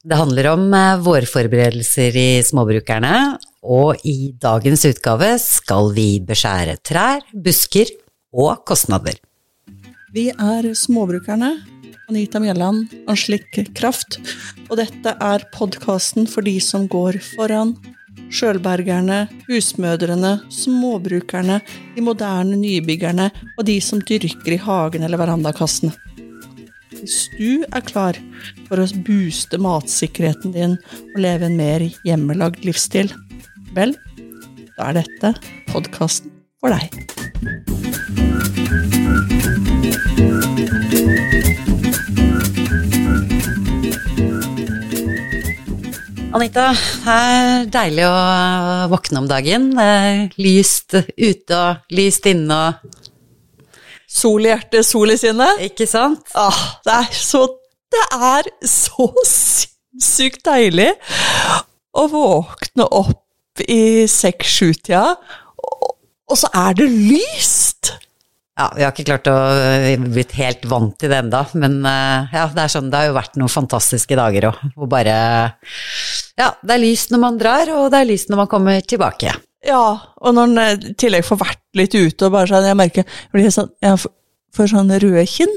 Det handler om eh, vårforberedelser i småbrukerne, og i dagens utgave skal vi beskjære trær, busker og kostnader. Vi er Småbrukerne, Anita Mjelland, Anslik Kraft, og dette er podkasten for de som går foran. Sjølbergerne, husmødrene, småbrukerne, de moderne nybyggerne og de som dyrker i hagen eller verandakassene. Hvis du er klar for å booste matsikkerheten din og leve en mer hjemmelagd livsstil, vel, da er dette podkasten for deg. Anita, det er deilig å våkne om dagen. Det er lyst ute og lyst inne og Sol i hjertet, sol i sinnet. Ikke sant? Ah, det er så Det er så sinnssykt deilig å våkne opp i seks-sju-tida, og, og så er det lyst! Ja, vi har ikke klart å blitt helt vant til det enda, men eh, ja, det er sånn, det har jo vært noen fantastiske dager òg. Hvor bare Ja, det er lyst når man drar, og det er lyst når man kommer tilbake. Ja, og når en i tillegg får vært litt ute og bare sånn Jeg merker jeg blir sånn, jeg får, sånn røde kinn.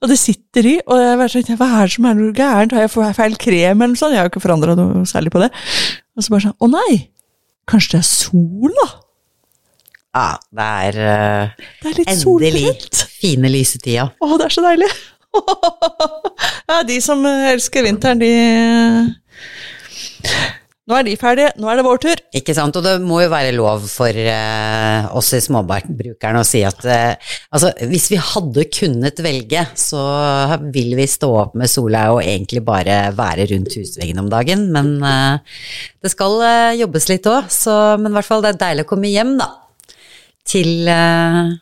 Og det sitter i, og jeg bare sånn Hva er det som er noe gærent? Har jeg feil krem eller noe sånt? Jeg har jo ikke forandra noe særlig på det. Og så bare sånn Å nei! Kanskje det er sol, da? Ja, det er uh, Det er endelig solbrent. fine lysetida. Å, det er så deilig! ja, de som elsker vinteren, de Nå er de ferdige, nå er det vår tur. Ikke sant, og det må jo være lov for eh, oss i småbarnbrukerne å si at eh, altså, hvis vi hadde kunnet velge, så vil vi stå opp med sola og egentlig bare være rundt husveggen om dagen, men eh, det skal eh, jobbes litt òg, men i hvert fall det er deilig å komme hjem, da, til eh,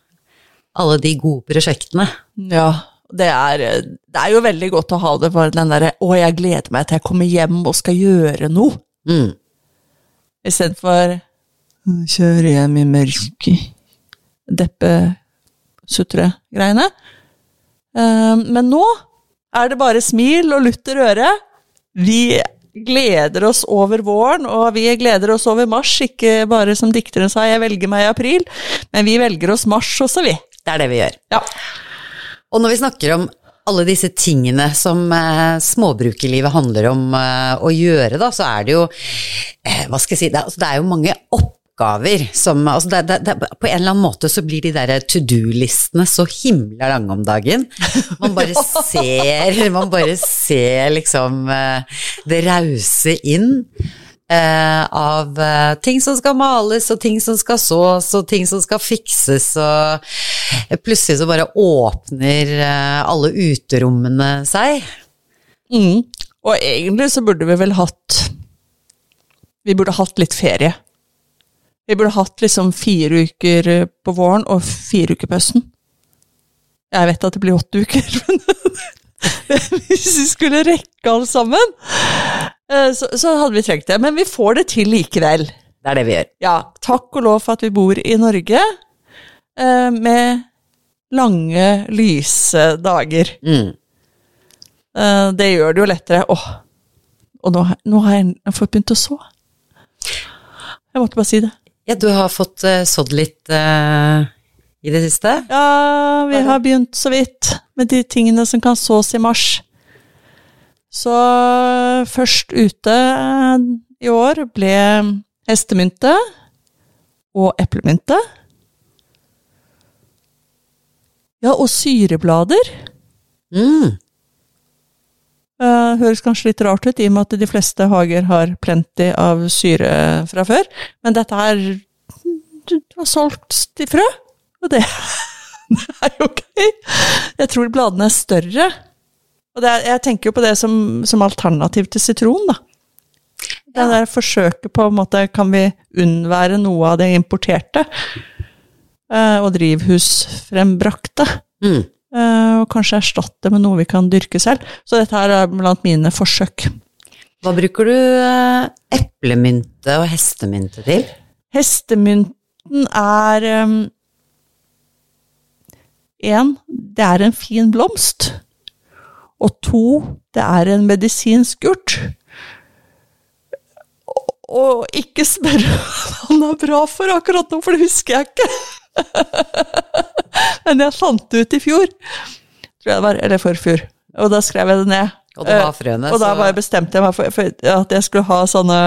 alle de gode prosjektene. Ja, det er, det er jo veldig godt å ha det for den derre 'Å, jeg gleder meg til jeg kommer hjem og skal gjøre noe', Mm. istedenfor 'kjøre hjem i mørket', deppe-sutre-greiene. Eh, men nå er det bare smil og lutter øre. Vi gleder oss over våren, og vi gleder oss over mars. Ikke bare som dikteren sa, 'jeg velger meg i april', men vi velger oss mars også, vi. Det er det vi gjør. Ja. Og når vi snakker om alle disse tingene som eh, småbrukerlivet handler om eh, å gjøre, da, så er det jo eh, Hva skal jeg si Det altså, det er jo mange oppgaver som altså det, det, På en eller annen måte så blir de der to do-listene så himla lange om dagen. Man bare ser Man bare ser liksom eh, det rause inn. Eh, av eh, ting som skal males, og ting som skal sås, og ting som skal fikses, og plutselig så bare åpner eh, alle uterommene seg. Mm. Og egentlig så burde vi vel hatt Vi burde hatt litt ferie. Vi burde hatt liksom fire uker på våren og fire uker på høsten. Jeg vet at det blir åtte uker, men hvis vi skulle rekke alt sammen, eh, så, så hadde vi trengt det. Men vi får det til likevel. Det er det vi gjør. Ja, takk og lov for at vi bor i Norge, eh, med lange, lyse dager. Mm. Eh, Det gjør det jo lettere. Åh, og nå, nå har jeg fått begynt å så. Jeg måtte bare si det. Ja, du har fått uh, sådd litt uh, i det siste? Ja, vi har begynt så vidt med de tingene som kan sås i mars. Så først ute eh, i år ble hestemynte og eplemynte. Ja, og syreblader. Mm. Eh, høres kanskje litt rart ut, i og med at de fleste hager har plenty av syre fra før, men dette her Du du har solgt til frø, og det, det er jo gøy. Jeg tror bladene er større. Og det er, jeg tenker jo på det som, som alternativ til sitron, da. Det Ja. der forsøket på en måte Kan vi unnvære noe av det importerte? eh, og drivhusfrembrakte? Mm. Eh, og kanskje erstatte med noe vi kan dyrke selv. Så dette her er blant mine forsøk. Hva bruker du eh, eplemynte og hestemynte til? Hestemynten er Én, det er en fin blomst. Og to, det er en medisinsk urt. Og- ikke spørre hva han er bra for akkurat nå, for det husker jeg ikke. Men jeg fant det ut i fjor, tror jeg det var, eller forfjor. Og da skrev jeg det ned. Og det var Eh, frøene, Og da så- bestemte jeg meg for, for at jeg skulle ha sånne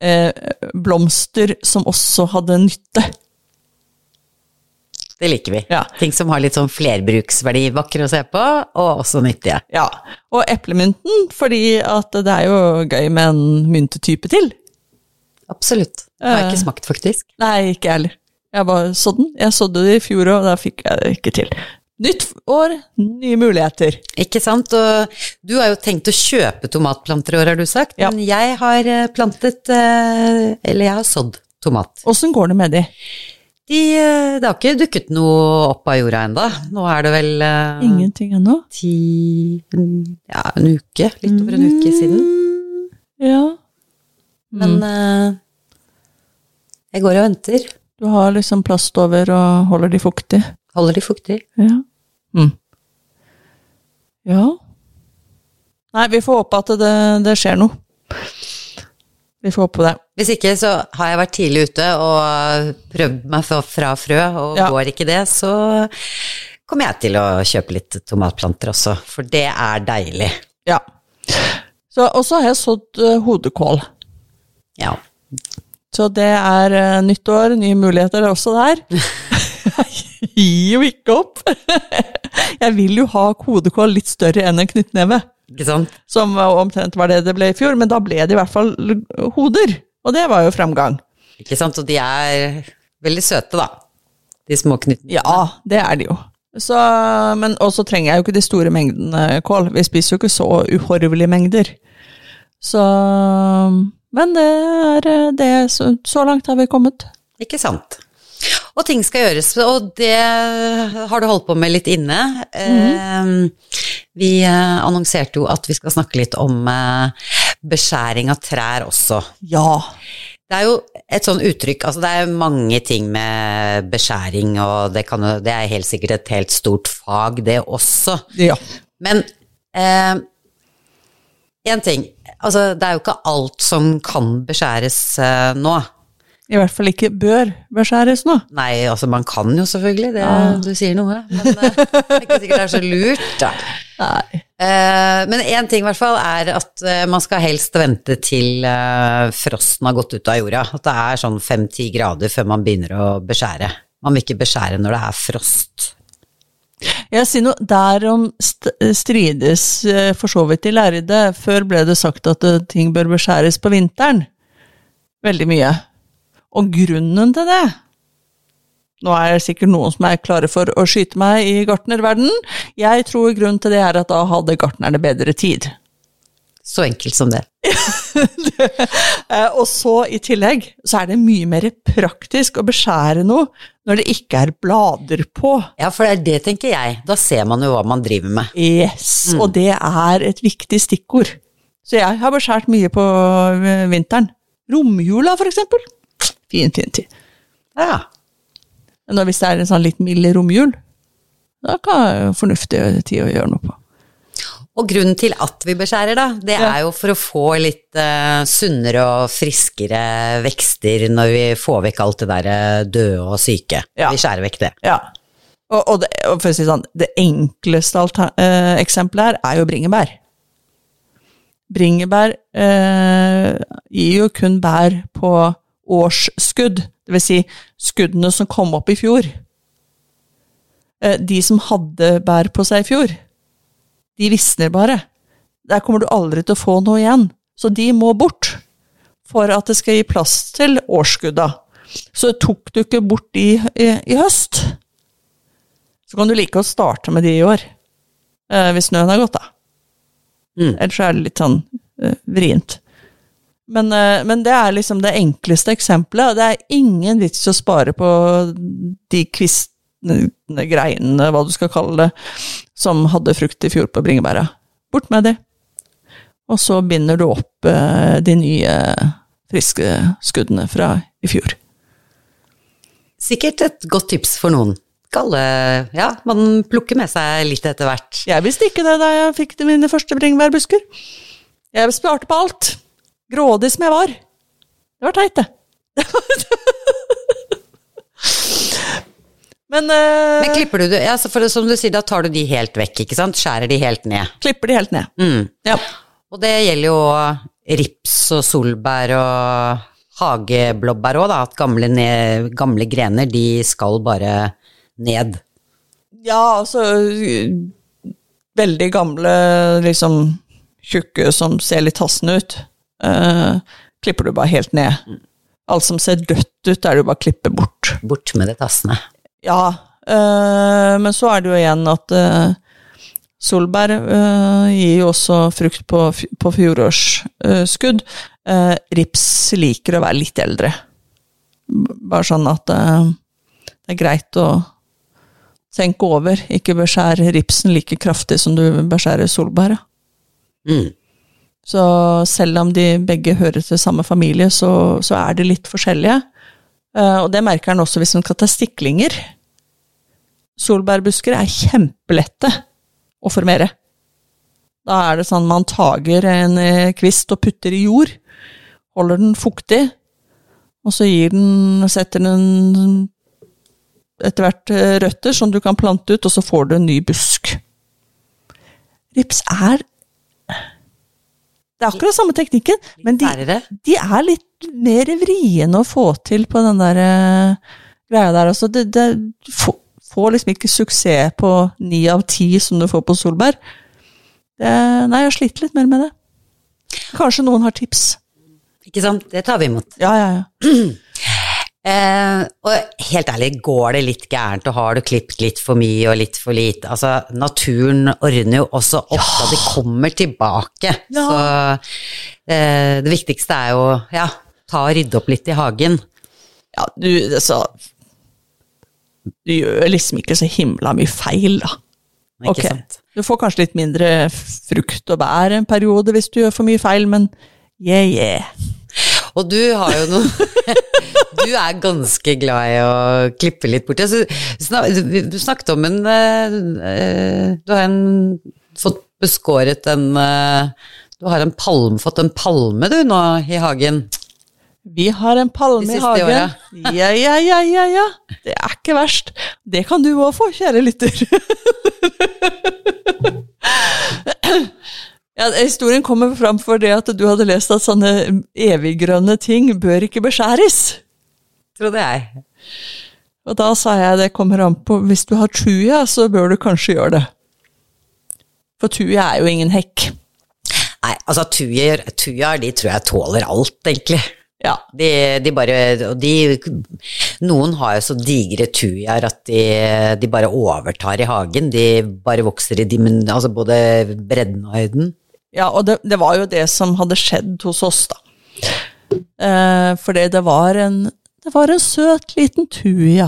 eh, blomster som også hadde nytte. Det liker vi. Ja. Ting som har litt sånn flerbruksverdi, vakre å se på, og også nyttige. Ja, og eplemynten, fordi at det er jo gøy med en myntetype til. Absolutt. Det har jeg Eh. ikke smakt, faktisk. Nei, ikke jeg heller. Jeg bare så den. Jeg sådde det i fjor, og da fikk jeg det ikke til. Nytt år, nye muligheter. Ikke sant? Og du har jo tenkt å kjøpe tomatplanter i år, har du sagt. Ja. Men jeg har eh, plantet eh, Eller jeg har sådd tomat. Åssen går det med de? De, eh, det har ikke dukket noe opp av jorda ennå. Nå er det vel eh, Ingenting ennå? ti Ja, en uke. Litt over en uke siden. Mm, Ja. Men eh, jeg går og venter. Du har liksom plast over og holder de fuktig? Holder de fuktig. Ja. Mm. Ja. Nei, vi får håpe at det, det skjer noe. Vi får håpe det. Hvis ikke så har jeg vært tidlig ute og prøvd meg fra, frø, og Ja. går ikke det, så kommer jeg til å kjøpe litt tomatplanter også, for det er deilig. Ja. Og så har jeg sådd uh, hodekål. Ja. Så det er uh, nytt år, nye muligheter også der. Jeg gir jo ikke opp. Jeg vil jo ha hodekål litt større enn en knyttneve? Som omtrent var det det ble i fjor, men da ble det i hvert fall hoder. Og det var jo fremgang. Ikke sant? Og de er veldig søte, da. De små knyttene. Ja, det er de jo. Så, men også trenger jeg jo ikke de store mengdene kål. Vi spiser jo ikke så uhorvelige mengder. Så Men det er det. Så, så langt har vi kommet. Ikke sant. Og ting skal gjøres, og det har du holdt på med litt inne. Eh, vi eh, annonserte jo at vi skal snakke litt om eh, beskjæring av trær også. Ja. Det er jo et sånn uttrykk, altså det er mange ting med beskjæring, og det, kan, det er helt sikkert et helt stort fag, det også. Ja. Men én ting, altså det er jo ikke alt som kan beskjæres eh, nå. I hvert fall ikke bør beskjæres nå. Nei, altså man kan jo selvfølgelig, det, Ja. du sier noe, men eh, det er ikke sikkert det er så lurt, da. Nei. Eh, men én ting i hvert fall er at eh, man skal helst vente til frosten har gått ut av jorda. At det er sånn fem-ti grader før man begynner å beskjære. Man vil ikke beskjære når det er frost. Jeg sier noe derom strides for så vidt de lærde. Før ble det sagt at ting bør beskjæres på vinteren. Veldig mye. Og grunnen til det Nå er det sikkert noen som er klare for å skyte meg i gartnerverden. Jeg tror grunnen til det er at da hadde gartnerne bedre tid. Så enkelt som det. Eh, Og så i tillegg så er det mye mer praktisk å beskjære noe når det ikke er blader på. Ja, for det er det, tenker jeg. Da ser man jo hva man driver med. Yes, og det er et viktig stikkord. Så jeg har beskjært mye på eh, vinteren. Romjula, for eksempel. Fin, fin tid. Ja. Men hvis det er en sånn litt mild romjul, da kan det være fornuftig tid å gjøre noe på. Og grunnen til at vi beskjærer, da, det Ja. er jo for å få litt uh, sunnere og friskere vekster når vi får vekk alt det der eh, døde og syke. Ja. Vi skjærer vekk det. Ja. Og, og, det, og for å si sånn, det enkleste eh, eksempelet her er jo bringebær. Bringebær uh, gir jo kun bær på årsskudd, det vil si skuddene som kom opp i fjor. Eh, de som hadde bær på seg i fjor, de visner bare. Der kommer du aldri til å få noe igjen. Så de må bort for at det skal gi plass til årsskudda. Så tok du ikke bort de i, i høst, så kan du like å starte med de i år. Eh, hvis snøen har gått, da. Mm. Ellers er det litt sånn eh, vrient. Men, eh, men det er liksom det enkleste eksempelet. og Det er ingen vits å spare på de kvistene, greinene, hva du skal kalle det, som hadde frukt i fjor på bringebæra. Bort med de. Og så binder du opp eh, de nye friske skuddene fra i fjor. Sikkert et godt tips for noen. ikke Ja, man plukker med seg litt etter hvert. Jeg visste ikke det da jeg fikk mine første bringebærbusker. Jeg sparte på alt. Grådig som jeg var. Det var teit, det. Men, uh, Men klipper du det, ja, for som du sier, da tar du de helt vekk, ikke sant? Skjærer de helt ned. klipper de helt ned. Mm. Ja. Og det gjelder jo rips og solbær og hageblåbær òg, da. At gamle, ned, gamle grener, de skal bare ned. ja, altså Veldig gamle, liksom tjukke som ser litt hassende ut, eh, klipper du bare helt ned. Alt som ser dødt ut, er det jo bare å klippe bort. Bort med det tassene. Ja, uh, men så er det jo igjen at uh, solbær øh, gir jo også frukt på, på fjorårsskudd. Uh, rips liker å være litt eldre. Bare sånn at det er greit å tenke over. Ikke beskjære ripsen like kraftig som du beskjærer solbæret. Mm. Så selv om de begge hører til samme familie, så, så er de litt forskjellige. Eh, og det merker han også hvis han skal ta stiklinger. Solbærbusker er kjempelette å formere. Da er det sånn man tager en eh, kvist og putter i jord, holder den fuktig, og så gir den, setter den etter hvert eh, røtter som du kan plante ut, og så får du en ny busk. Rips er Det er akkurat samme teknikken, men de, de er litt mer vriene å få til på den der uh, greia der. Altså, det, det få- får liksom ikke suksess på ni av ti som du får på Solberg. Det, nei, jeg har slitt litt mer med det. Kanskje noen har tips. Ikke sant? Det tar vi imot. Ja, ja, ja. Eh, og helt ærlig, går det litt gærent, og har du klippet litt for mye og litt for lite? Altså, naturen ordner jo også opp, og de kommer tilbake. Ja. Så eh, det viktigste er jo, ja, ta og rydde opp litt i hagen. ja du, altså Du gjør liksom ikke så himla mye feil, da. Ikke okay. sant? Du får kanskje litt mindre frukt og bær en periode hvis du gjør for mye feil, men yeah, yeah. Og du har jo noe Du er ganske glad i å klippe litt bort. Altså, du snakket om en eh, eh, Du har en, fått beskåret en eh, Du har en palme, fått en palme du nå i hagen. Vi har en palme i hagen. hagen. Ja, ja, ja, ja, ja. Det er ikke verst. Det kan du òg få, kjære lytter. Ja, historien kommer fram for det at du hadde lest at sånne eviggrønne ting bør ikke beskjæres. Trodde jeg. Og da sa jeg det kommer an på Hvis du har tuja, så bør du kanskje gjøre det. For tuja er jo ingen hekk. Nei, altså tujaer, tuja, de tror jeg tåler alt, egentlig. Ja. De, de bare og de, Noen har jo så digre tujaer at de, de bare overtar i hagen. De bare vokser i dimen, altså både bredden og høyden. Ja, og det, det var jo det som hadde skjedd hos oss, da. Eh, fordi det var en Det var en søt liten tuja.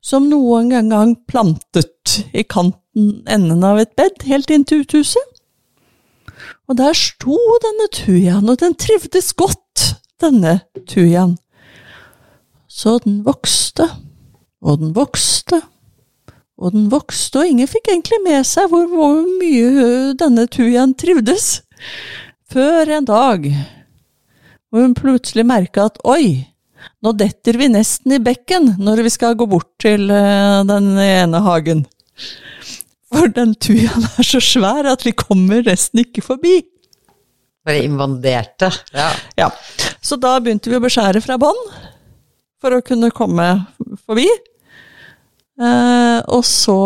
Som noen gang plantet i kanten enden av et bed, helt inn til uthuset. Og der sto denne tujaen, og den trivdes godt, denne tujaen. Så den vokste, og den vokste, og den vokste, og ingen fikk egentlig med seg hvor, hvor mye denne tujaen trivdes. Før en dag hvor hun plutselig merka at oi, nå detter vi nesten i bekken når vi skal gå bort til den ene hagen. For den tujaen er så svær at vi kommer nesten ikke forbi. Bare invanderte. Ja. Ja, Så da begynte vi å beskjære fra bånn for å kunne komme forbi. Eh, og så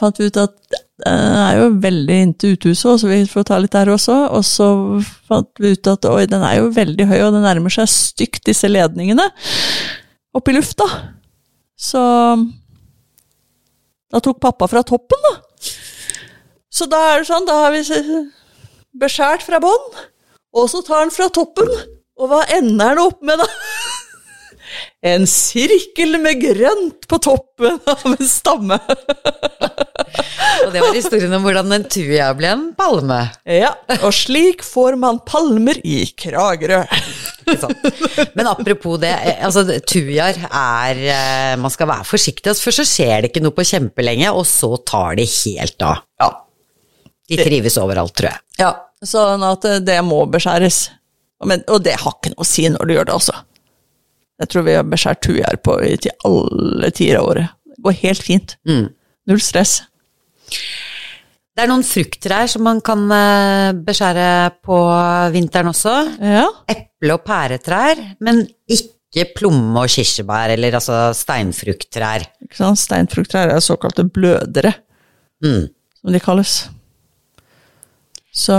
fant vi ut at det er jo veldig inntil uthuset, så vi får ta litt der også. Og så fant vi ut at oi, den er jo veldig høy, og den nærmer seg stygt disse ledningene opp i lufta. Så da tok pappa fra toppen, da. Så da er det sånn, da har vi beskjært fra bånn, og så tar han fra toppen. Og hva ender han opp med, da? En sirkel med grønt på toppen av en stamme. Og det var historien om hvordan en tuja ble en palme. Ja, og slik får man palmer i Kragerø. Men apropos det, eh, altså tujaer er eh, Man skal være forsiktig. Altså, først så skjer det ikke noe på kjempelenge, og så tar de helt av. Ja. De trives overalt, tror jeg. ja. Sånn at eh, det må beskjæres. Men, og det har ikke noe å si når du gjør det, altså. Jeg tror vi har beskjært tujaer på i- til alle tider av året. Det går helt fint. Mm. Null stress. Det er noen frukttrær som man kan eh, beskjære på vinteren også. Ja. Eple- og pæretrær, men ikke plomme- og kirsebær, eller altså steinfrukttrær. Ikke sant? Steinfrukttrær er såkalte blødere, Mm. som de kalles. Så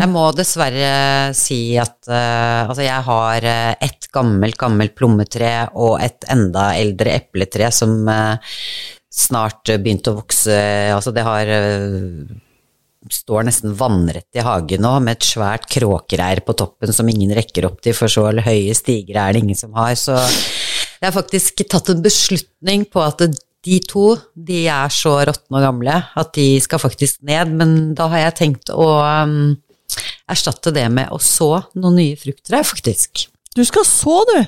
Jeg må dessverre si at uh, altså jeg har eh, et gammelt, gammelt plommetre og et enda eldre epletre som uh, snart begynte å vokse Altså det har uh, står nesten vannrett i hagen nå, med et svært kråkereir på toppen som ingen rekker opp til, for så høye stiger er det ingen som har. Så jeg har faktisk tatt en beslutning på at de to, de er så råtne og gamle at de skal faktisk ned, men da har jeg tenkt å um, erstatte det med å så noen nye frukttrær, faktisk. du skal så, du!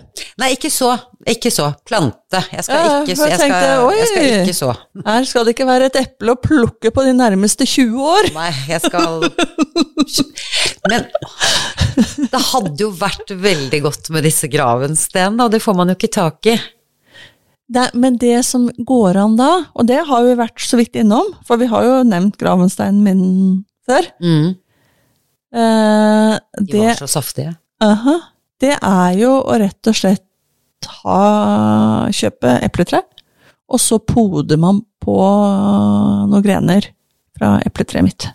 Nei, ikke så. Ikke så. Plante. Jeg skal Ja, ikke jeg Jeg skal, tenkte, jeg skal ikke så. Her skal det ikke være et eple å plukke på de nærmeste 20 år. Nei, jeg skal Men det hadde jo vært veldig godt med disse gravensten, og Det får man jo ikke tak i. Det, men det som går an da, og det har vi vært så vidt innom, for vi har jo nevnt gravensteinen min før, Mm. eh, De var så saftige. aha, det er jo å rett og slett ta, kjøpe epletre, og så poder man på noen grener fra epletreet mitt.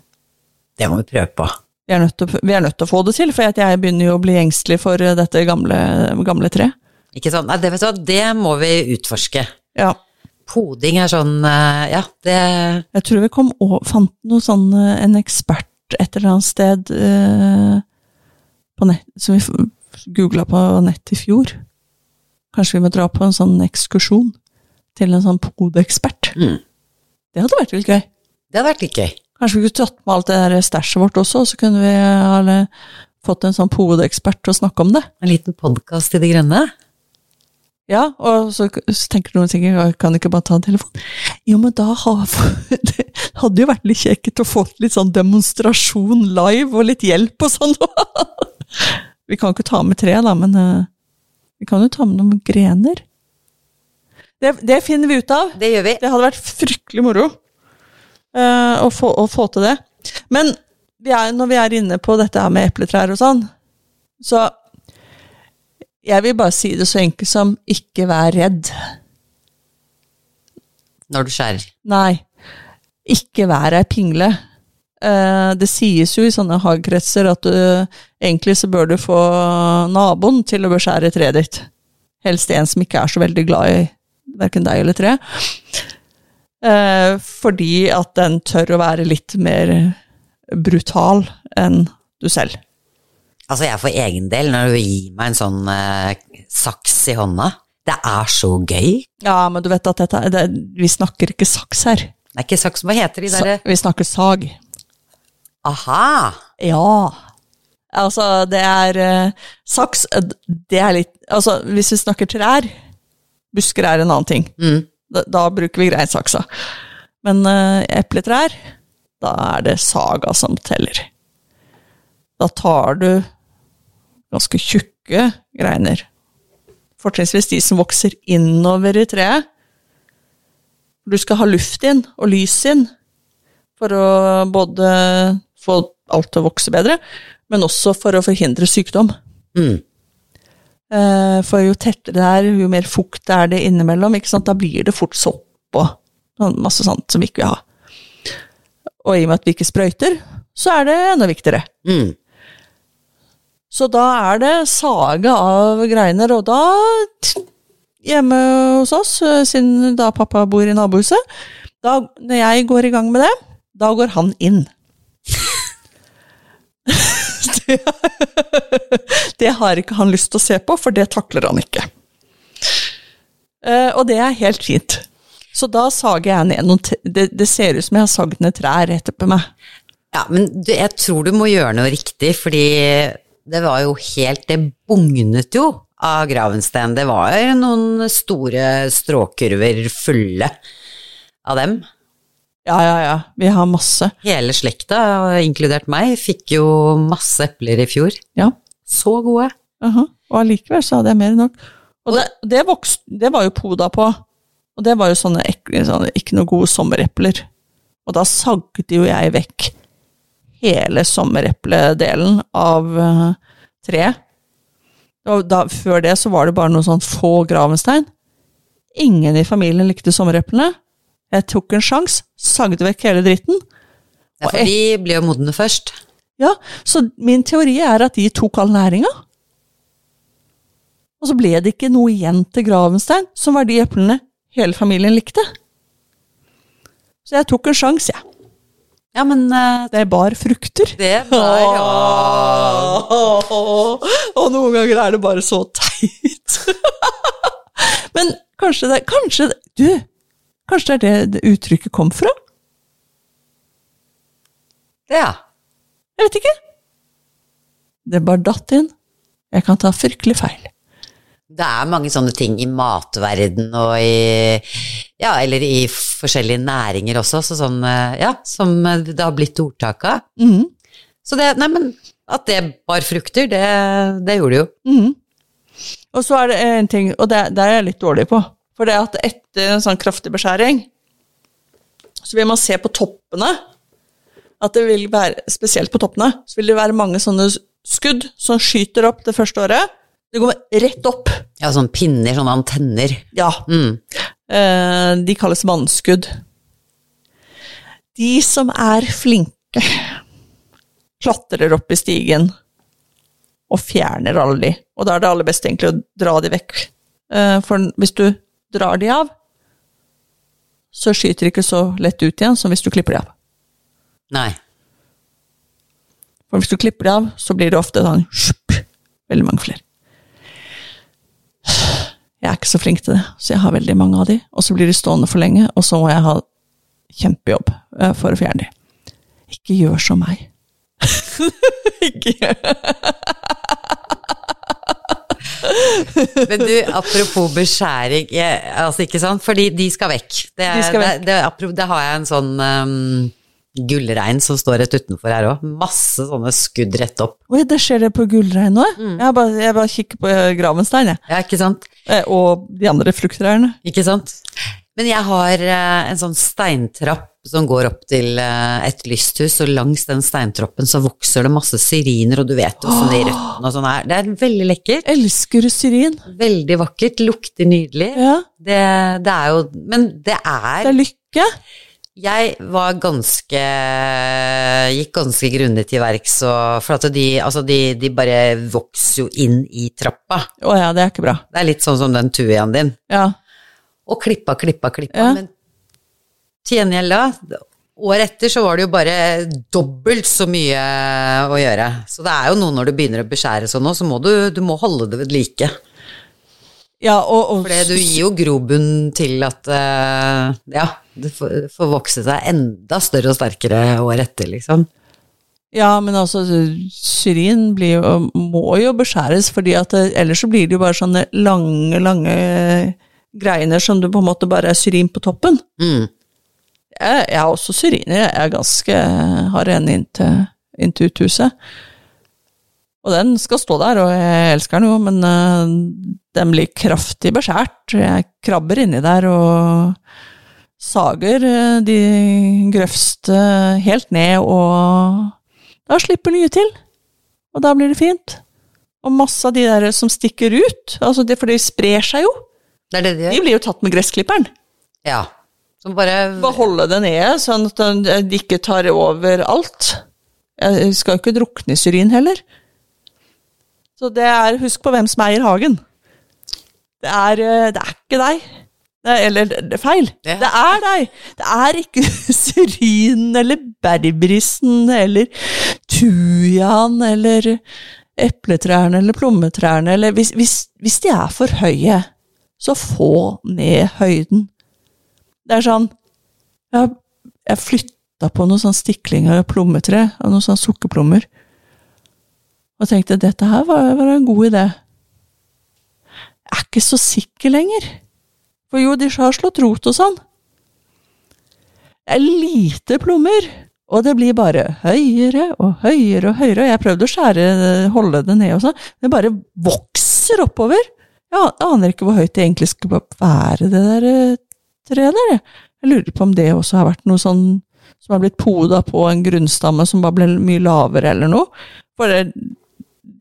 Det må vi prøve på. Vi er, nødt til, å- vi er nødt til å få det til, for jeg begynner jo å bli engstelig for dette gamle, gamle treet. Ikke sant? Nei, det, vet du hva, det må vi utforske. Ja. Poding er sånn eh, Ja, det Jeg tror vi kom og fant noe sånn, eh, en ekspert et eller annet sted eh, på nett, som vi googla på nett i fjor. Kanskje vi må dra på en sånn ekskursjon til en sånn podeekspert. Mm. Det hadde vært litt gøy. Det hadde vært litt gøy. Kanskje vi kunne tatt med alt det der stæsjet vårt også, så kunne vi ha fått en sånn podeekspert til å snakke om det. En liten podkast i Det grønne. Ja, og så, så tenker noen sikkert «Ja, kan du ikke bare ta en telefon? Jo, men da har, det hadde jo vært litt kjekt å få litt sånn demonstrasjon live og litt hjelp og sånn. Vi kan jo ikke ta med tre, da, men eh, vi kan jo ta med noen grener. Det, det finner vi ut av. Det gjør vi. Det hadde vært fryktelig moro uh, å, få, å få til det. Men vi er, når vi er inne på dette her med epletrær og sånn, så jeg vil bare si det så enkelt som ikke vær redd. Når du skjærer. Nei, ikke vær ei pingle. Eh, det sies jo i sånne hagkretser at du, egentlig så bør du få naboen til å beskjære treet ditt. Helst en som ikke er så veldig glad i verken deg eller treet. Eh, fordi at den tør å være litt mer brutal enn du selv. Altså, jeg for egen del, når du gir meg en sånn eh, saks i hånda Det er så gøy. Ja, men du vet at dette, det, vi snakker ikke saks her. Det er ikke saks, hva heter de derre vi snakker sag. Aha! Ja. Altså, det er eh, Saks, eh, det er litt Altså, hvis vi snakker trær Busker er en annen ting. Mm. Da, da bruker vi greinsaksa. Men eh, epletrær, da er det saga som teller. Da tar du ganske tjukke greiner. Fortrinnsvis de som vokser innover i treet. Du skal ha luft inn og lys inn for å både få alt til å vokse bedre, men også for å forhindre sykdom. Mm. Eh, For jo tettere det er, jo mer fukt er det innimellom, da blir det fort sopp og sånn masse sånt som vi ikke vil ha. Og i og med at vi ikke sprøyter, så er det enda viktigere. Mm. Så da er det sage av greiner, og da Hjemme hos oss, eh, siden da pappa bor i nabohuset, da når jeg går i gang med det, da går han inn. det, det har ikke han lyst til å se på, for det takler han ikke. Eh, og det er helt fint. Så da sager jeg ned noen det, det ser ut som jeg har sagd ned trær etterpå meg. Ja, men du, jeg tror du må gjøre noe riktig, fordi det var jo helt Det bugnet jo av Gravensten. Det var noen store stråkurver fulle av dem. Ja, ja, ja. Vi har masse. Hele slekta, inkludert meg, fikk jo masse epler i fjor. Ja. Så gode. Aha. Og allikevel så hadde jeg mer enn nok. Og det, det, vokste, det var jo poda på. Og det var jo sånne, ekle, sånne ikke noe gode sommerepler. Og da sagde jo jeg vekk hele sommerepledelen av uh, treet. Og da, før det så var det bare noen sånn få gravenstein. Ingen i familien likte sommereplene. Jeg tok en sjanse, sagde vekk hele dritten. Ja, for de ble jo modne først. Ja, så min teori er at de tok all næringa. Og så ble det ikke noe igjen til Gravenstein, som var de eplene hele familien likte. Så jeg tok en sjanse, jeg. Ja, men uh, Det bar frukter. det var ja. Og noen ganger er det bare så teit. Men kanskje det Kanskje det Du, kanskje det er det det uttrykket kom fra? ja. Jeg vet ikke. Det bare datt inn. Jeg kan ta fryktelig feil. Det er mange sånne ting i matverden og i Ja, eller i forskjellige næringer også, så sånn, eh, ja, som det har blitt ordtak av. Mhm. Så det Nei, men at det bar frukter, det, det gjorde det jo. Mhm. Og så er det en ting, og det, det er jeg litt dårlig på. For det at etter en sånn kraftig beskjæring, så vil man se på toppene. At det vil være, spesielt på toppene, så vil det være mange sånne skudd som skyter opp det første året. Det går rett opp. Ja, sånn pinner, sånne antenner. Ja, Mm. eh, de kalles vannskudd. De som er flinke, klatrer opp i stigen og fjerner alle de. Og da er det aller best egentlig å dra de vekk. Eh, For hvis du drar de av, så skyter de ikke så lett ut igjen som hvis du klipper de av. Nei. For hvis du klipper de av, så blir det ofte sånn veldig mange flere. Jeg er ikke så flink til det, så jeg har veldig mange av de. Og så blir de stående for lenge, og så må jeg ha kjempejobb eh, for å fjerne de. Ikke gjør som meg. ikke gjør Men du, apropos beskjæring, jeg, altså ikke sant, fordi de skal vekk. Det, De skal vekk. Det, det, det har jeg en sånn um, gullrein som står rett utenfor her òg. Masse sånne skudd rett opp. Oi, det skjer det på gullrein nå? Jeg, bare, jeg bare kikker på eh, Gravenstein, jeg. Ja, ikke sant? Eh, Og de andre frukttrærne. Ikke sant? Men jeg har eh, en sånn steintrapp som går opp til et lysthus, og langs den steintroppen så vokser det masse syriner, og du vet åssen de røttene og sånn er. Det er veldig lekkert. Elsker syrin. Veldig vakkert, lukter nydelig. Ja, Det, det er jo Men det er det er lykke. Jeg var ganske Gikk ganske grundig til verks, for at de, altså de, de bare vokser jo inn i trappa. Å ja, det er ikke bra. Det er litt sånn som den tujaen din. Ja. Og klippa, klippa, klippa. Ja. Men til gjengjeld da, året etter så var det jo bare dobbelt så mye å gjøre. Så det er jo noe når du begynner å beskjære sånn nå, så må du, du må holde det ved like. Ja og, og du gir jo grobunn til at uh, ja, det får, får vokse seg enda større og sterkere året etter, liksom. Ja, men altså, syrin blir jo, må jo beskjæres, fordi at det, ellers så blir det jo bare sånne lange, lange greiner som du på en måte bare er syrin på toppen. Mm. Jeg, jeg er også syriner, jeg er ganske, har en inntil, inntil uthuset. Og den skal stå der, og jeg elsker den jo, men øh, den blir kraftig beskjært. Jeg krabber inni der og sager øh, de grøvste helt ned, og da slipper nye til. Og da blir det fint. Og masse av de der som stikker ut, altså det, for de sprer seg jo, Det det de de blir jo tatt med gressklipperen. Ja. Som bare Beholde holde det nede, sånn at de ikke tar over alt. Jeg skal jo ikke drukne i syrin heller. Så det er Husk på hvem som eier hagen. Det er, eh, det er ikke deg. Det er, eller det er feil. Det- Det er deg. Det er ikke syrin eller berberisen eller tujaen eller epletrærne eller plommetrærne eller hvis, hvis, hvis de er for høye, så få ned høyden. Det er sånn Jeg, jeg flytta på noen sånn stikling av plommetre, av noen sånne sukkerplommer. Og tenkte dette her var, var en god idé. Jeg er ikke så sikker lenger. For jo, de har slått rot og sånn. Det er lite plommer, og det blir bare høyere og høyere og høyere. Og jeg prøvde å skjære, holde det ned og sånn. Det bare vokser oppover. Jeg aner ikke hvor høyt det egentlig skal være, det der eh, treet der. Jeg lurer på om det også har vært noe sånn som har blitt poda på en grunnstamme som bare ble mye lavere eller noe. For det,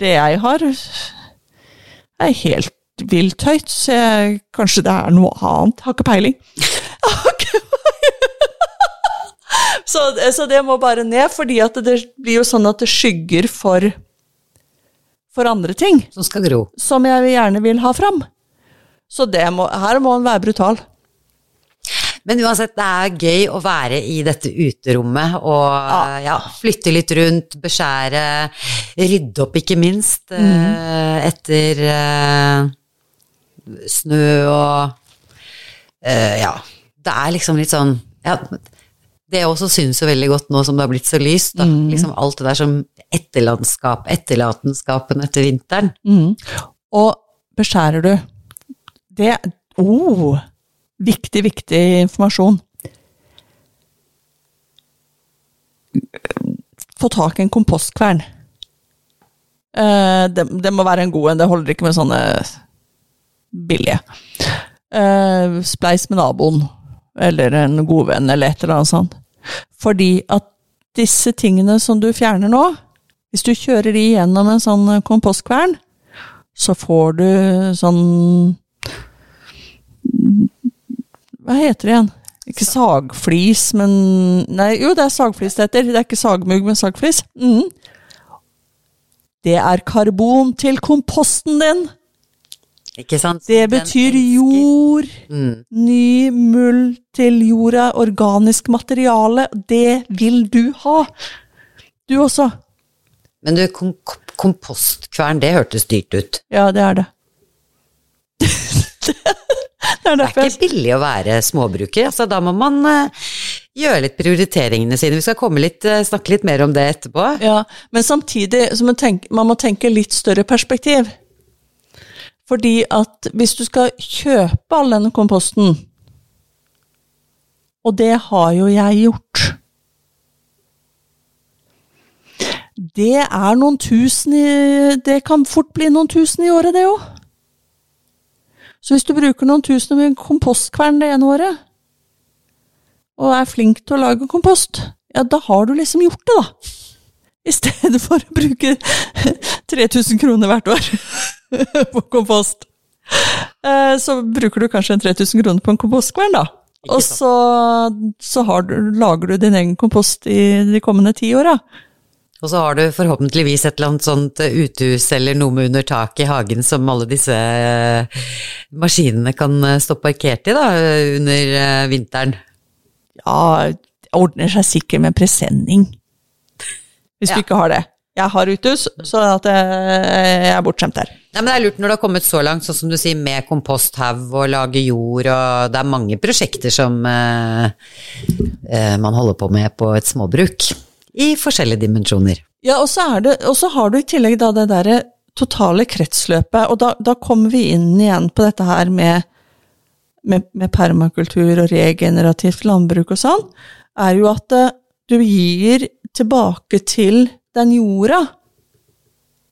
det jeg har, er helt vilt høyt, så jeg, kanskje det er noe annet. Har ikke peiling. så, så, det må bare ned, fordi det blir jo sånn at det skygger for, for andre ting. Som skal gro. Som jeg gjerne vil ha fram. Så må, her må en være brutal. Men uansett, det er gøy å være i dette uterommet og ja. Ja, flytte litt rundt, beskjære, rydde opp ikke minst mm. uh, etter uh, snø og Ja. Det er liksom litt sånn ja, det også synes jo veldig godt nå som det har blitt så lyst. Mm. Liksom alt det der som etterlandskap, etterlatenskapen etter vinteren. Mm. Og beskjærer du Det oh, Viktig, viktig informasjon. Få tak i en kompostkvern. Uh, det, det, må være en god en, det holder ikke med sånne billige. Uh, spleis med naboen, eller en godvenn, eller et eller annet sånt. Fordi at disse tingene som du fjerner nå, hvis du kjører de gjennom en sånn kompostkvern, så får du sånn Hva heter det igjen? Ikke sagflis, men Nei, jo, det er sagflis det heter. Det er ikke sagmugg, men sagflis. Mm. Det er karbon til komposten din! Ikke sant? Det betyr jord. Mm. Ny mull til jorda, organisk materiale. Det vil du ha! Du også. Men du, kom kompostkvern, det hørtes dyrt ut. Ja, det er det. det, er det er ikke billig å være småbruker. Altså, da må man uh, gjøre litt prioriteringene sine. Vi skal litt, uh, snakke litt mer om det etterpå. Ja, Men samtidig så man, tenke, man må tenke litt større perspektiv. Fordi at hvis du skal kjøpe all denne komposten, og det har jo jeg gjort Det er noen tusen i Det kan fort bli noen tusen i året, det òg. Så hvis du bruker noen tusen i en kompostkvern det ene året, og er flink til å lage kompost, ja, da har du liksom gjort det, da. I stedet for å bruke 3000 kroner hvert år. på kompost. Eh, så bruker du kanskje en 3000 kroner på en kompostkvern, da. Og så, så du, lager du din egen kompost i de kommende ti åra. Og så har du forhåpentligvis et eller annet sånt uthus eller noe med under tak i hagen som alle disse eh, maskinene kan eh, stå parkert i da, under vinteren. Ja, det ordner seg sikkert med presenning. Hvis ja. du ikke har det. Jeg har uthus, så at jeg er bortskjemt der. Nei, men det er lurt når du har kommet så langt, sånn som du sier, med komposthaug og lage jord, og det er mange prosjekter som eh, eh, man holder på med på et småbruk. I forskjellige dimensjoner. Ja, og så, har du i tillegg da det derre totale kretsløpet, og da, da, kommer vi inn igjen på dette her med, med, med permakultur og regenerativt landbruk og sånn, er jo at uh, du gir tilbake til den jorda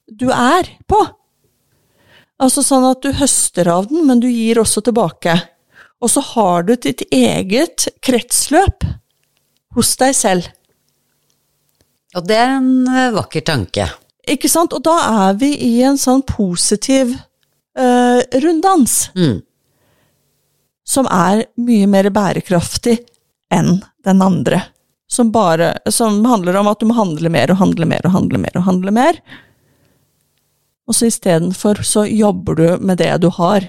du er på. Altså sånn at du høster av den, men du gir også tilbake. Og så har du ditt eget kretsløp hos deg selv. Og det er en eh, vakker tanke. Ikke sant? Og da er vi i en sånn positiv uh, runddans. Mm. Som er mye mer bærekraftig enn den andre. Som, bare, som handler om at du må handle mer og handle mer og handle mer og handle mer. Og så istedenfor så jobber du med det du har,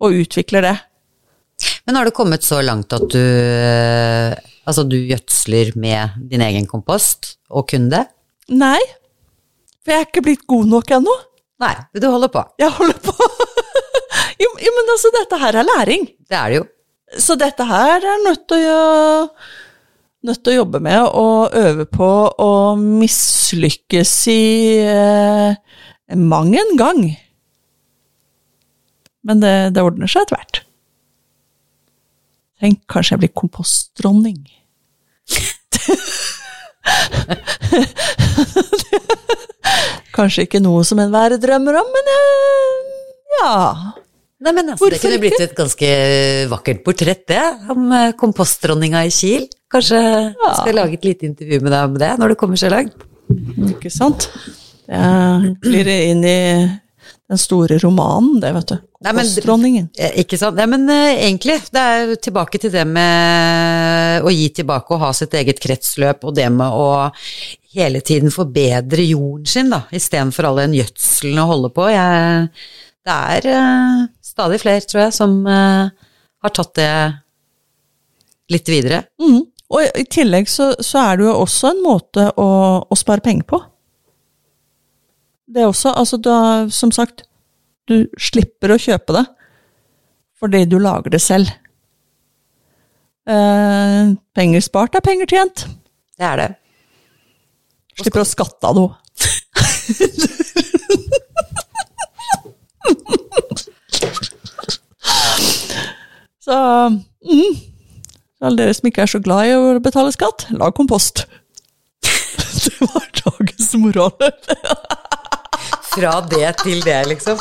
og utvikler det. Men har du kommet så langt at du eh, Altså, du gjødsler med din egen kompost, og kun det? Nei, for jeg er ikke blitt god nok ennå. Nei, du holder på. Jeg holder på. jo, jo, men altså, dette her er læring. Det er det jo. Så dette her er nødt til å nødt til å jobbe med og øve på å mislykkes i eh, mang en gang. Men det, det ordner seg etter hvert. Tenk, kanskje jeg blir kompostdronning. kanskje ikke noe som enhver drømmer om, men eh, ja. Nei, men altså, Det kunne blitt et ganske vakkert portrett, det, om eh, kompostdronninga i Kiel. Kanskje skal jeg lage et lite intervju med deg om det, når du kommer så langt. Ikke sant? Det blir inn i den store romanen, det, vet du. Eh, Ikke sant. Nei, men uh, egentlig, det er jo tilbake til det med å gi tilbake og ha sitt eget kretsløp, og det med å hele tiden forbedre jorden sin, da, istedenfor all den gjødselen å holde på. Jeg, det er uh, stadig flere, tror jeg, som uh, har tatt det litt videre. Mm. Og i- i tillegg så, så er det jo også en måte å, å spare penger på. Det også, altså da, som sagt, du slipper å kjøpe det fordi du lager det selv. Eh, penger spart er penger tjent. Det er det. Slipper å skatte av noe. Så mm, alle dere som ikke er så glad i å betale skatt, lag kompost. Det var dagens moral. Fra det til det, liksom.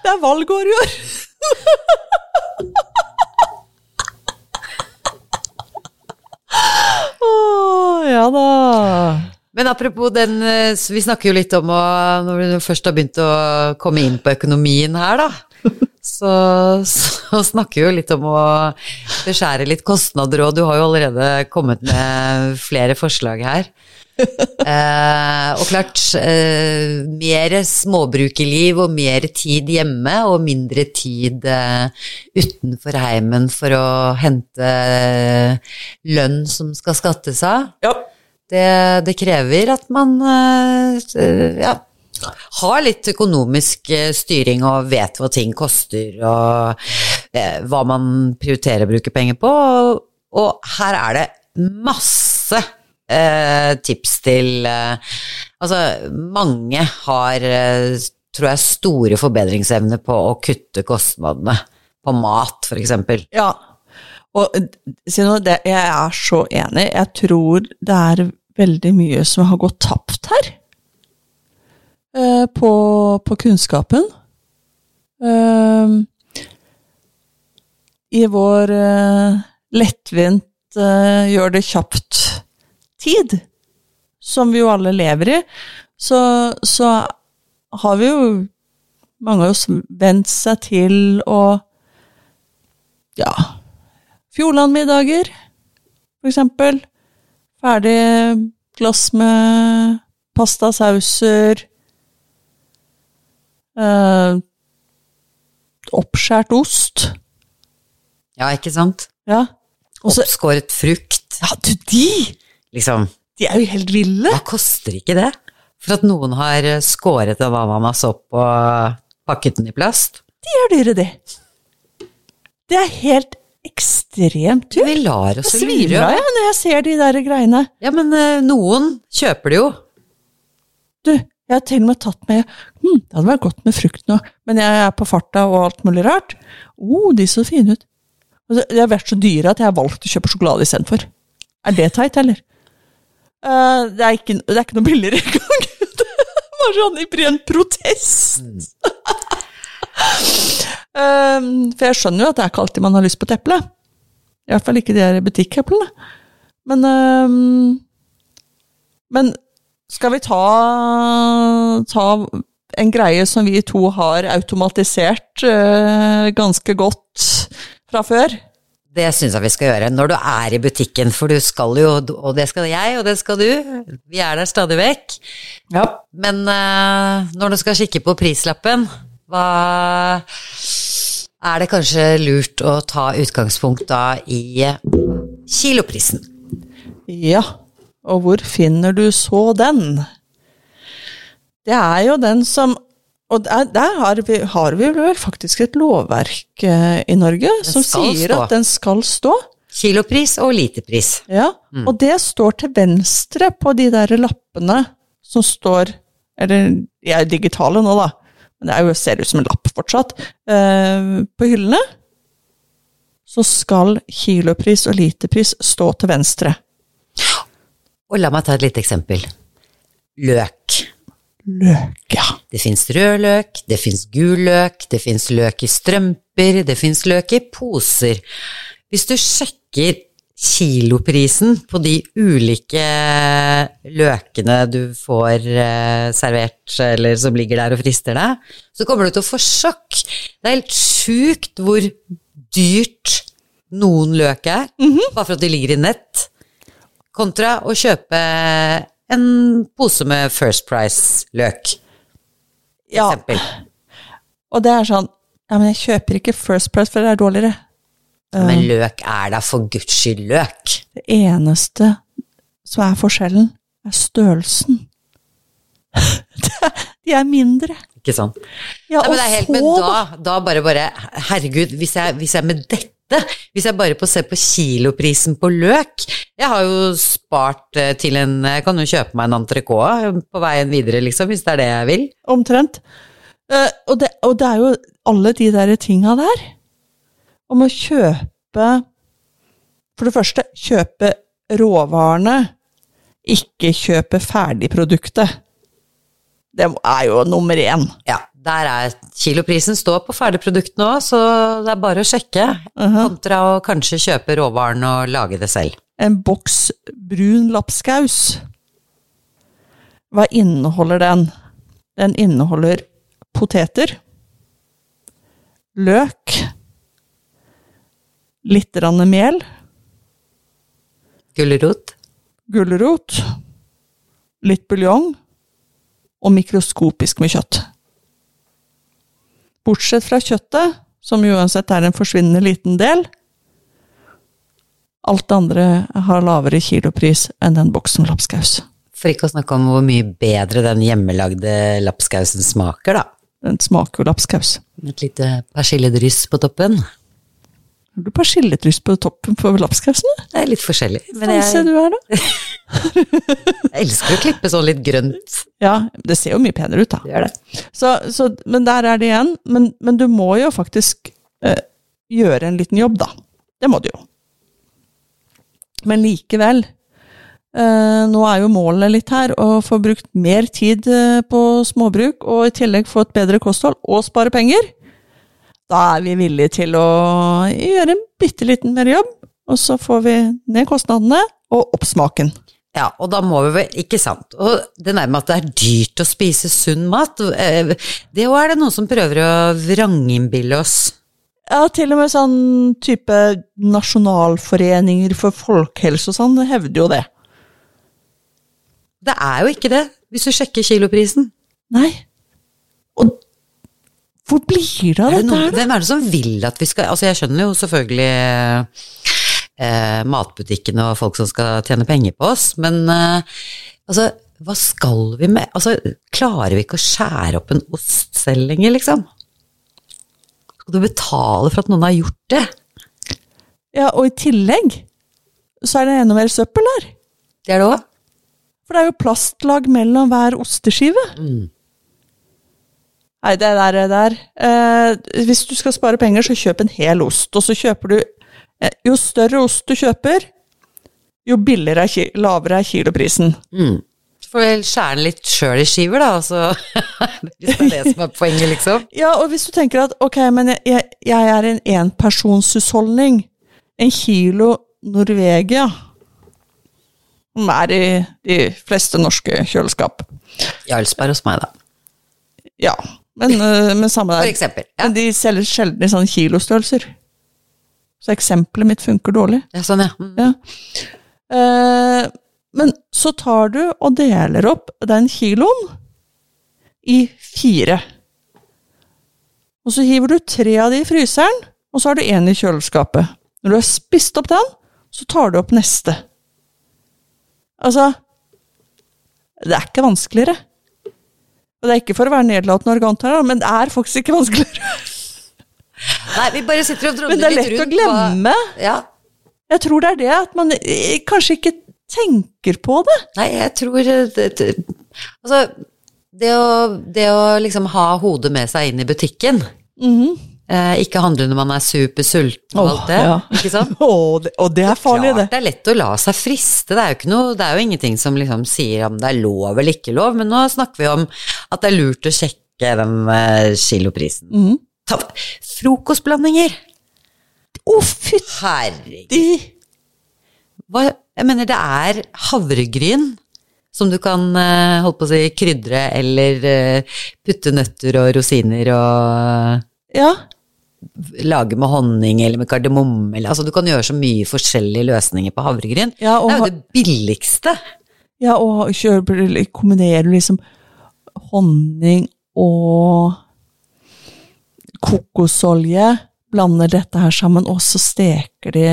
Det er valgår i år. Oh, ja da. Men apropos den, eh, vi snakker jo litt om å, når du først har begynt å komme inn på økonomien her, da. Så, så snakker vi jo litt om å beskjære litt kostnader, og du har jo allerede kommet med flere forslag her. Eh, og klart, eh, mer småbrukerliv og mer tid hjemme, og mindre tid eh, utenfor heimen for å hente lønn som skal skattes av. Ja. Det, det krever at man eh, ja, har litt økonomisk eh, styring og vet hva ting koster, og eh, hva man prioriterer å bruke penger på. Og, og her er det masse eh, tips til eh, Altså, mange har, eh, tror jeg, store forbedringsevne på å kutte kostnadene på mat, f.eks. Ja. Og si noe, det, jeg er så enig. Jeg tror det er veldig mye som har gått tapt her. På, på kunnskapen. Eh, I vår lettvint gjør det kjapt-tid, som vi jo alle lever i, så, så har vi jo mange av oss vent seg til å ja, Fjordlandmiddager, for eksempel. Ferdig glass med pastasauser. Eh, oppskåret ost. Ja, ikke sant? Ja. Også, Oppskåret frukt. Ja, du, de! Liksom, De er jo helt ville. hva koster ikke det? For at noen har skåret en ananas opp og pakket den i plast? De er dyre, de. Det er helt ekstremt dyrt. Vi lar oss svimer av lure. jeg når jeg ser de der greiene. Ja, men eh, noen kjøper det jo. Du, jeg har til og med tatt med hm, Det hadde vært godt med frukt nå, men jeg er på farta og alt mulig rart. Å, oh, de så fine ut. Og De har vært så dyre at jeg har valgt å kjøpe sjokolade istedenfor. Er det teit, eller? Eh, det, er ikke, det er ikke noe billigere engang. det var sånn i ren protest. um, for jeg skjønner jo at det er ikke alltid man har lyst på et eple. I hvert fall ikke de her butikkeplene. Men um, Men skal vi ta, ta en greie som vi to har automatisert uh, ganske godt fra før? Det syns jeg vi skal gjøre når du er i butikken, for du skal jo, og det skal jeg, og det skal du, vi er der stadig vekk. Ja. Men uh, når du skal kikke på prislappen, hva er det kanskje lurt å ta utgangspunkt da i kiloprisen? Ja, og hvor finner du så den? Det er jo den som Og der, der har, vi, har vi vel faktisk et lovverk eh, i Norge som sier stå. at den skal stå. Kilopris og literpris. Ja, og det står til venstre på de der lappene som står Eller de er digitale nå, da, men det er jo, ser ut som en lapp fortsatt. eh, på hyllene så skal kilopris og literpris stå til venstre. Og la meg ta et lite eksempel. Løk. Løk, ja. Det fins rød løk, det fins gul løk, det fins løk i strømper, det fins løk i poser. Hvis du sjekker kiloprisen på de ulike løkene du får eh, servert, eller som ligger der og frister deg, så kommer du til å få sjokk. Det er helt sjukt hvor dyrt noen løk er, bare for at de ligger i nett, kontra å kjøpe en pose med First Price-løk, ja. eksempel. Og det er sånn Ja, men jeg kjøper ikke First Price, for det er dårligere. Men løk er da for guds skyld løk. Det eneste som er forskjellen, er størrelsen. De er mindre. Ikke sant? Ja, Nei, men det er helt, men da, da bare bare Herregud, hvis jeg, hvis jeg med dette Hvis jeg bare får se på kiloprisen på løk Jeg har jo spart eh, til en Jeg kan jo kjøpe meg en entrecôte på veien videre, liksom, hvis det er det jeg vil. Omtrent. Eh, og, det, og det er jo alle de der tinga der. Om å kjøpe For det første, kjøpe råvarene, ikke kjøpe ferdigproduktet. Det er jo nummer én. Ja, der er kiloprisen står på ferdigproduktene òg, så det er bare å sjekke. Kontra å kanskje kjøpe råvaren og lage det selv. En boks brun lapskaus. Hva inneholder den? Den inneholder poteter, løk, litt mel, Gulrot. gulrot, litt buljong og mikroskopisk med kjøtt. Bortsett fra kjøttet, som uansett er en forsvinnende liten del. Alt det andre har lavere kilopris enn den boksen lapskaus. For ikke å snakke om hvor mye bedre den hjemmelagde lapskausen smaker, da. Den smaker jo lapskaus. Med et lite persilledryss på toppen. Har du persilledryss på toppen på lapskausen? Det er litt forskjellig. Men jeg... jeg, du er, da. jeg elsker å klippe sånn litt grønt. Ja, det ser jo mye penere ut, da. Det gjør det. Så, så, men der er det igjen. Men, men du må jo faktisk eh, gjøre en liten jobb, da. Det må du jo. Men likevel. Eh, nå er jo målet litt her å få brukt mer tid eh, på småbruk, og i tillegg få et bedre kosthold og spare penger. Da er vi villige til å gjøre en bitte liten mer jobb, og så får vi ned kostnadene og opp smaken. Ja, og da må vi vel Ikke sant. Og det der med at det er dyrt å spise sunn mat, eh, det òg er det noen som prøver å vranginnbille oss. Ja, til og med sånn type nasjonalforeninger for folkehelse og sånn hevder jo det. Det er jo ikke det, hvis du sjekker kiloprisen. Nei. Hvor blir det av det dette her, da? hvem er det som vil at vi skal Altså, jeg skjønner jo selvfølgelig eh, matbutikkene og folk som skal tjene penger på oss, men eh, altså, hva skal vi med Altså, klarer vi ikke å skjære opp en ost selv lenger, liksom? Skal du betale for at noen har gjort det? Ja, og i tillegg så er det enda mer søppel der. Det er det òg. For det er jo plastlag mellom hver osteskive. Mm. Nei, det der, det der. Eh, hvis du skal spare penger, så kjøp en hel ost. Og så kjøper du eh, Jo større ost du kjøper, jo billigere er, lavere er kiloprisen. Mm. Får vi skjære den litt sjøl i skiver, da, altså. Hvis det er det som er poenget, liksom. Ja, og hvis du tenker at ok, men jeg, jeg, jeg er en enpersonshusholdning. En kilo Norvegia, som er i de fleste norske kjøleskap. Jarlsberg hos meg, da. Ja, men, øh, men samme For eksempel. Ja, Men de selger sjelden i sånne kilostørrelser. Så eksempelet mitt funker dårlig. ja sånn, ja. Mm. Ja. Eh, men så tar du og deler opp den kiloen i fire. Og så hiver du tre av de i fryseren, og så har du én i kjøleskapet. Når du har spist opp den, så tar du opp neste. Altså Det er ikke vanskeligere. Og det er ikke for å være nedlatende arrogant her, men det er faktisk ikke vanskeligere. Nei, vi bare sitter og drodler litt rundt. Men det er lett å glemme. Hva, ja, Jeg tror det er det at man eh, kanskje ikke tenker på det. Nei, jeg tror eh, det, det, Altså, det å, det å liksom ha hodet med seg inn i butikken Mhm. Eh, Ikke handle når man er supersulten og alt det, ja. ikke sant? Og det, og det er farlig, det. Klart det er lett å la seg friste. Det er jo, ikke noe, det er jo ingenting som liksom sier om det er lov eller ikke lov, men nå snakker vi om at det er lurt å sjekke den eh, kiloprisen. Mm. Ta, frokostblandinger! Å, fytti Herregud. Hva, jeg mener, det er havregryn som du kan eh, holdt på å si, krydre eller putte nøtter og rosiner og Ja. Lage med honning eller med kardemomme eller Altså, du kan gjøre så mye forskjellige løsninger på havregryn. Ja, det er jo det billigste. Ja, og kombinerer du liksom honning og kokosolje, blander dette her sammen, og så steker de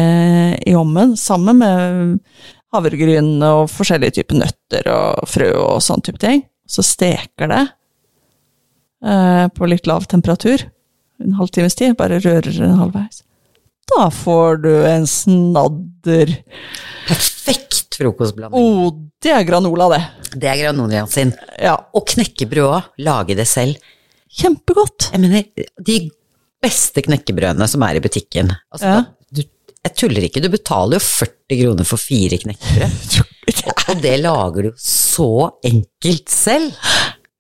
i ovnen, sammen med havregryn og forskjellige typer nøtter og frø og sånn type ting. Så steker det eh, på litt lav temperatur, en halvtimes tid, bare rører det halvveis. Da får du en snadder. Perfekt frokostblanding. Å, det er granola, det. Det er granolaen sin. Ja, Og knekkebrød òg. Lage det selv. kjempegodt. Jeg mener, de beste knekkebrødene som er i butikken altså, Ja. du, Jeg tuller ikke, du betaler jo 40 kroner for fire knekkebrød. Og det lager du så enkelt selv.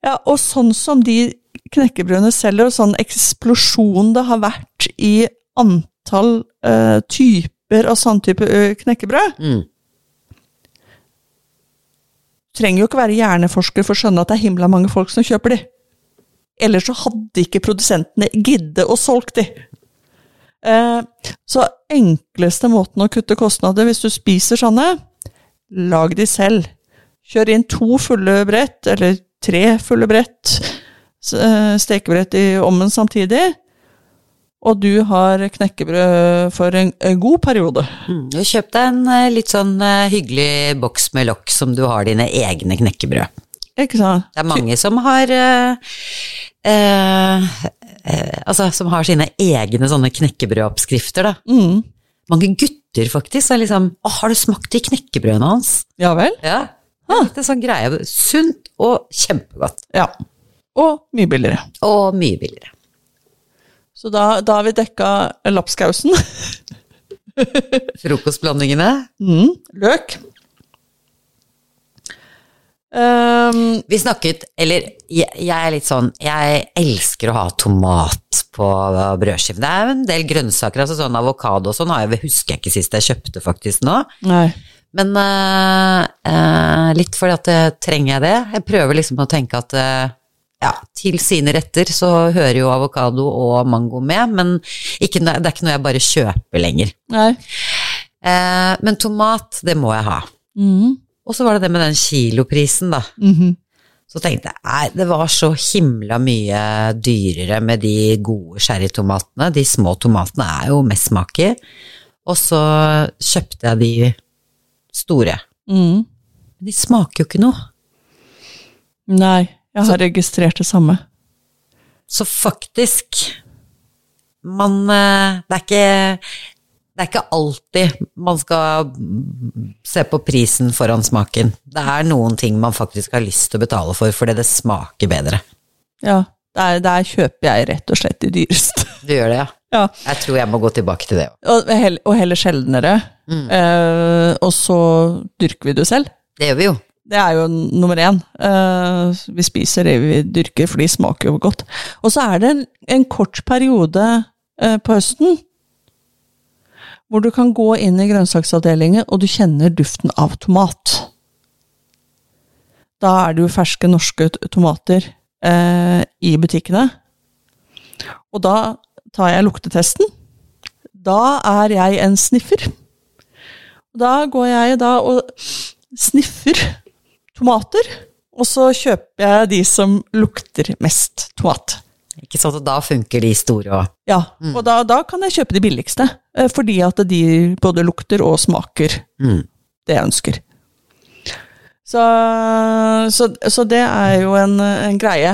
Ja, og sånn som de knekkebrødene selger, og sånn eksplosjon det har vært i antall uh, typer av sånn type knekkebrød. Mm. Trenger jo ikke være hjerneforsker for å skjønne at det er himla mange folk som kjøper de. Ellers så hadde ikke produsentene giddet å solgt de. Eh, så enkleste måten å kutte kostnader hvis du spiser sånne, lag de selv. Kjør inn to fulle brett, eller tre fulle brett, stekebrett i ovnen samtidig, og du har knekkebrød for en, en god periode. Mm. Og Kjøp deg en eh, litt sånn eh, hyggelig boks med lokk som du har dine egne knekkebrød. Ikke sant? Det er mange som har eh, eh, eh, Altså, som har sine egne sånne knekkebrødoppskrifter, da. Mm. Mange gutter, faktisk, er liksom Å, har du smakt de knekkebrødene hans? Ja vel? Ja. Det er litt en sånn greie. Sunt og kjempegodt. Ja. Og mye billigere. Og mye billigere. Så da, da har vi dekka lapskausen. Frokostblandingene. Mm. Løk. Um, Vi snakket, eller jeg, jeg er litt sånn Jeg elsker å ha tomat på brødskive. Det er en del grønnsaker, altså sånn avokado og sånn har jeg, husker jeg ikke sist jeg kjøpte faktisk nå. nei. Men uh, uh, litt fordi at jeg trenger jeg det. Jeg prøver liksom å tenke at eh, ja, til sine retter så hører jo avokado og mango med, men ikke, det er ikke noe jeg bare kjøper lenger. Eh, men tomat, det må jeg ha. Mm. Og så var det det med den kiloprisen, da. Mhm. Så tenkte jeg nei, det var så himla mye dyrere med de gode sherrytomatene. De små tomatene er jo mest smak i. Og så kjøpte jeg de store. Mm. Men de smaker jo ikke noe. Nei, jeg har registrert det samme. Så faktisk Man eh, Det er ikke det er ikke alltid man skal se på prisen foran smaken. Det er noen ting man faktisk har lyst til å betale for, fordi det smaker bedre. Ja, der, der kjøper jeg rett og slett de dyreste. Du gjør det, ja? Ja, Jeg tror jeg må gå tilbake til det og, og heller sjeldnere. Eh, og så dyrker vi det selv. Det gjør vi jo. Det er jo nummer én. Eh, vi spiser det vi dyrker, for de smaker jo godt. Og så er det en, en kort periode eh, på høsten hvor du kan gå inn i grønnsaksavdelingen, og du kjenner duften av tomat. Da er det jo ferske norske tomater eh, i butikkene. Og da tar jeg luktetesten. Da er jeg en sniffer. Da går jeg da og sniffer tomater, og så kjøper jeg de som lukter mest tomat. Ikke sant, og da funker de store òg. Ja, og da, da kan jeg kjøpe de billigste, eh, fordi at de både lukter og smaker Mm. det jeg ønsker. Så, så, så det er jo en, en greie.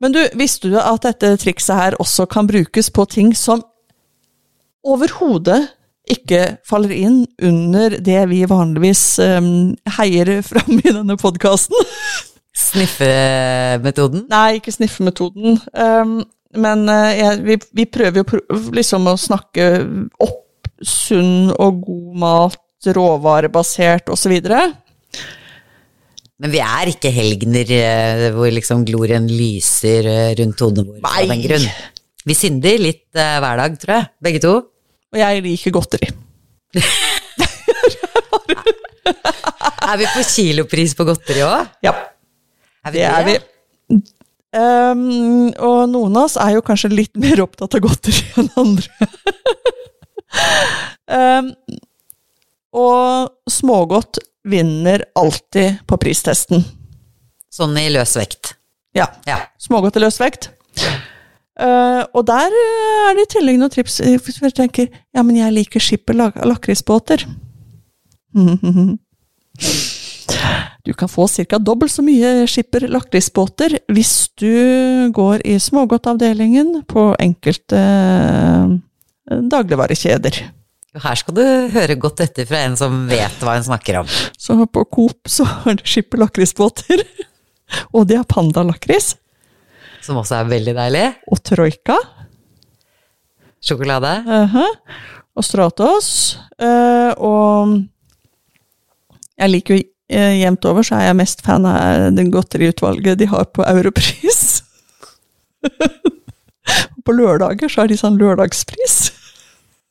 Men du, visste du at dette trikset her også kan brukes på ting som overhodet ikke faller inn under det vi vanligvis um, heier fram i denne podkasten. Sniffemetoden? Nei, ikke sniffemetoden. Um, men uh, jeg, vi, vi, prøver jo liksom å snakke opp sunn og god mat, råvarebasert osv. Men vi er ikke helgener eh, hvor liksom glorien lyser rundt hodene våre av den grunn. Vi synder litt uh, hver dag, tror jeg. Begge to. Og jeg liker godteri. er vi på kilopris på godteri òg? Ja. Er vi det, det er vi. Um, og noen av oss er jo kanskje litt mer opptatt av godteri enn andre. um, og smågodt vinner alltid på pristesten. Sånn i løs vekt? Ja. ja. Smågodt i løs vekt. Uh, og der er det i tillegg noen trips. Hvis du tenker ja, men jeg liker skipper lakrisbåter. Du kan få ca. dobbelt så mye skipper lakrisbåter hvis du går i smågodtavdelingen på enkelte dagligvarekjeder. Her skal du høre godt etter fra en som vet hva hun snakker om. Så på Coop så har du skipper lakrisbåter. Og de har pandalakris. Som også er veldig deilig. Og Troika. Sjokolade. Uh -huh. Og Stratos. Uh, og jeg liker jo uh, jevnt over, så er jeg mest fan av det godteriutvalget de har på Europris. på lørdager så har de sånn lørdagspris.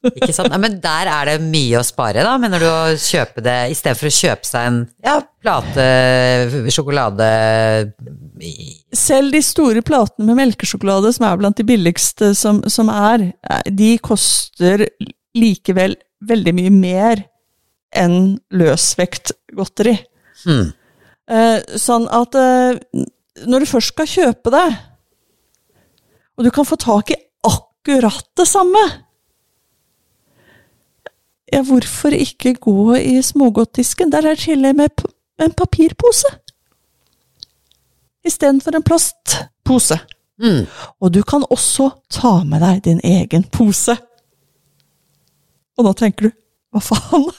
Ikke sant? Men der er det mye å spare, da, mener du, å kjøpe det i stedet for å kjøpe seg en ja, plate sjokolade Selv de store platene med melkesjokolade, som er blant de billigste som, som er, de koster likevel veldig mye mer enn løsvektgodteri. Hmm. Eh, sånn at eh, når du først skal kjøpe det, og du kan få tak i akkurat det samme ja, hvorfor ikke gå i smågodtdisken? Der er det til med en papirpose. Istedenfor en plastpose. Mm. Og du kan også ta med deg din egen pose. Og da tenker du hva faen?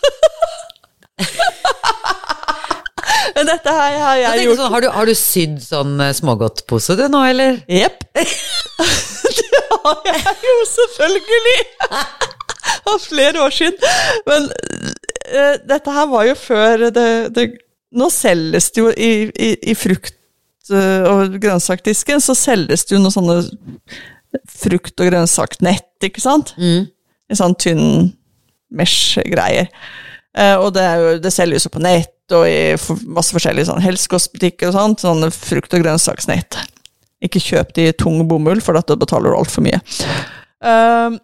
Men dette her har jeg, jeg gjort. Sånn, har, du, har, du, sydd sånn eh, smågodtpose du nå, eller? Jepp. det har jeg jo, selvfølgelig! flere år siden. Men uh, dette her var jo før det, det Nå selges det jo i, i, i frukt- og grønnsakdisken, så selges det jo noen sånne frukt- og grønnsaknett, ikke sant? Mm. I sånn tynn mesh-greier. Uh, og det, jo, det, selges jo på nett og i masse forskjellige sånn helsekostbutikker og sånt. Sånne frukt- og grønnsaksnett. Ikke kjøp de i tung bomull, for da betaler du altfor mye. Uh,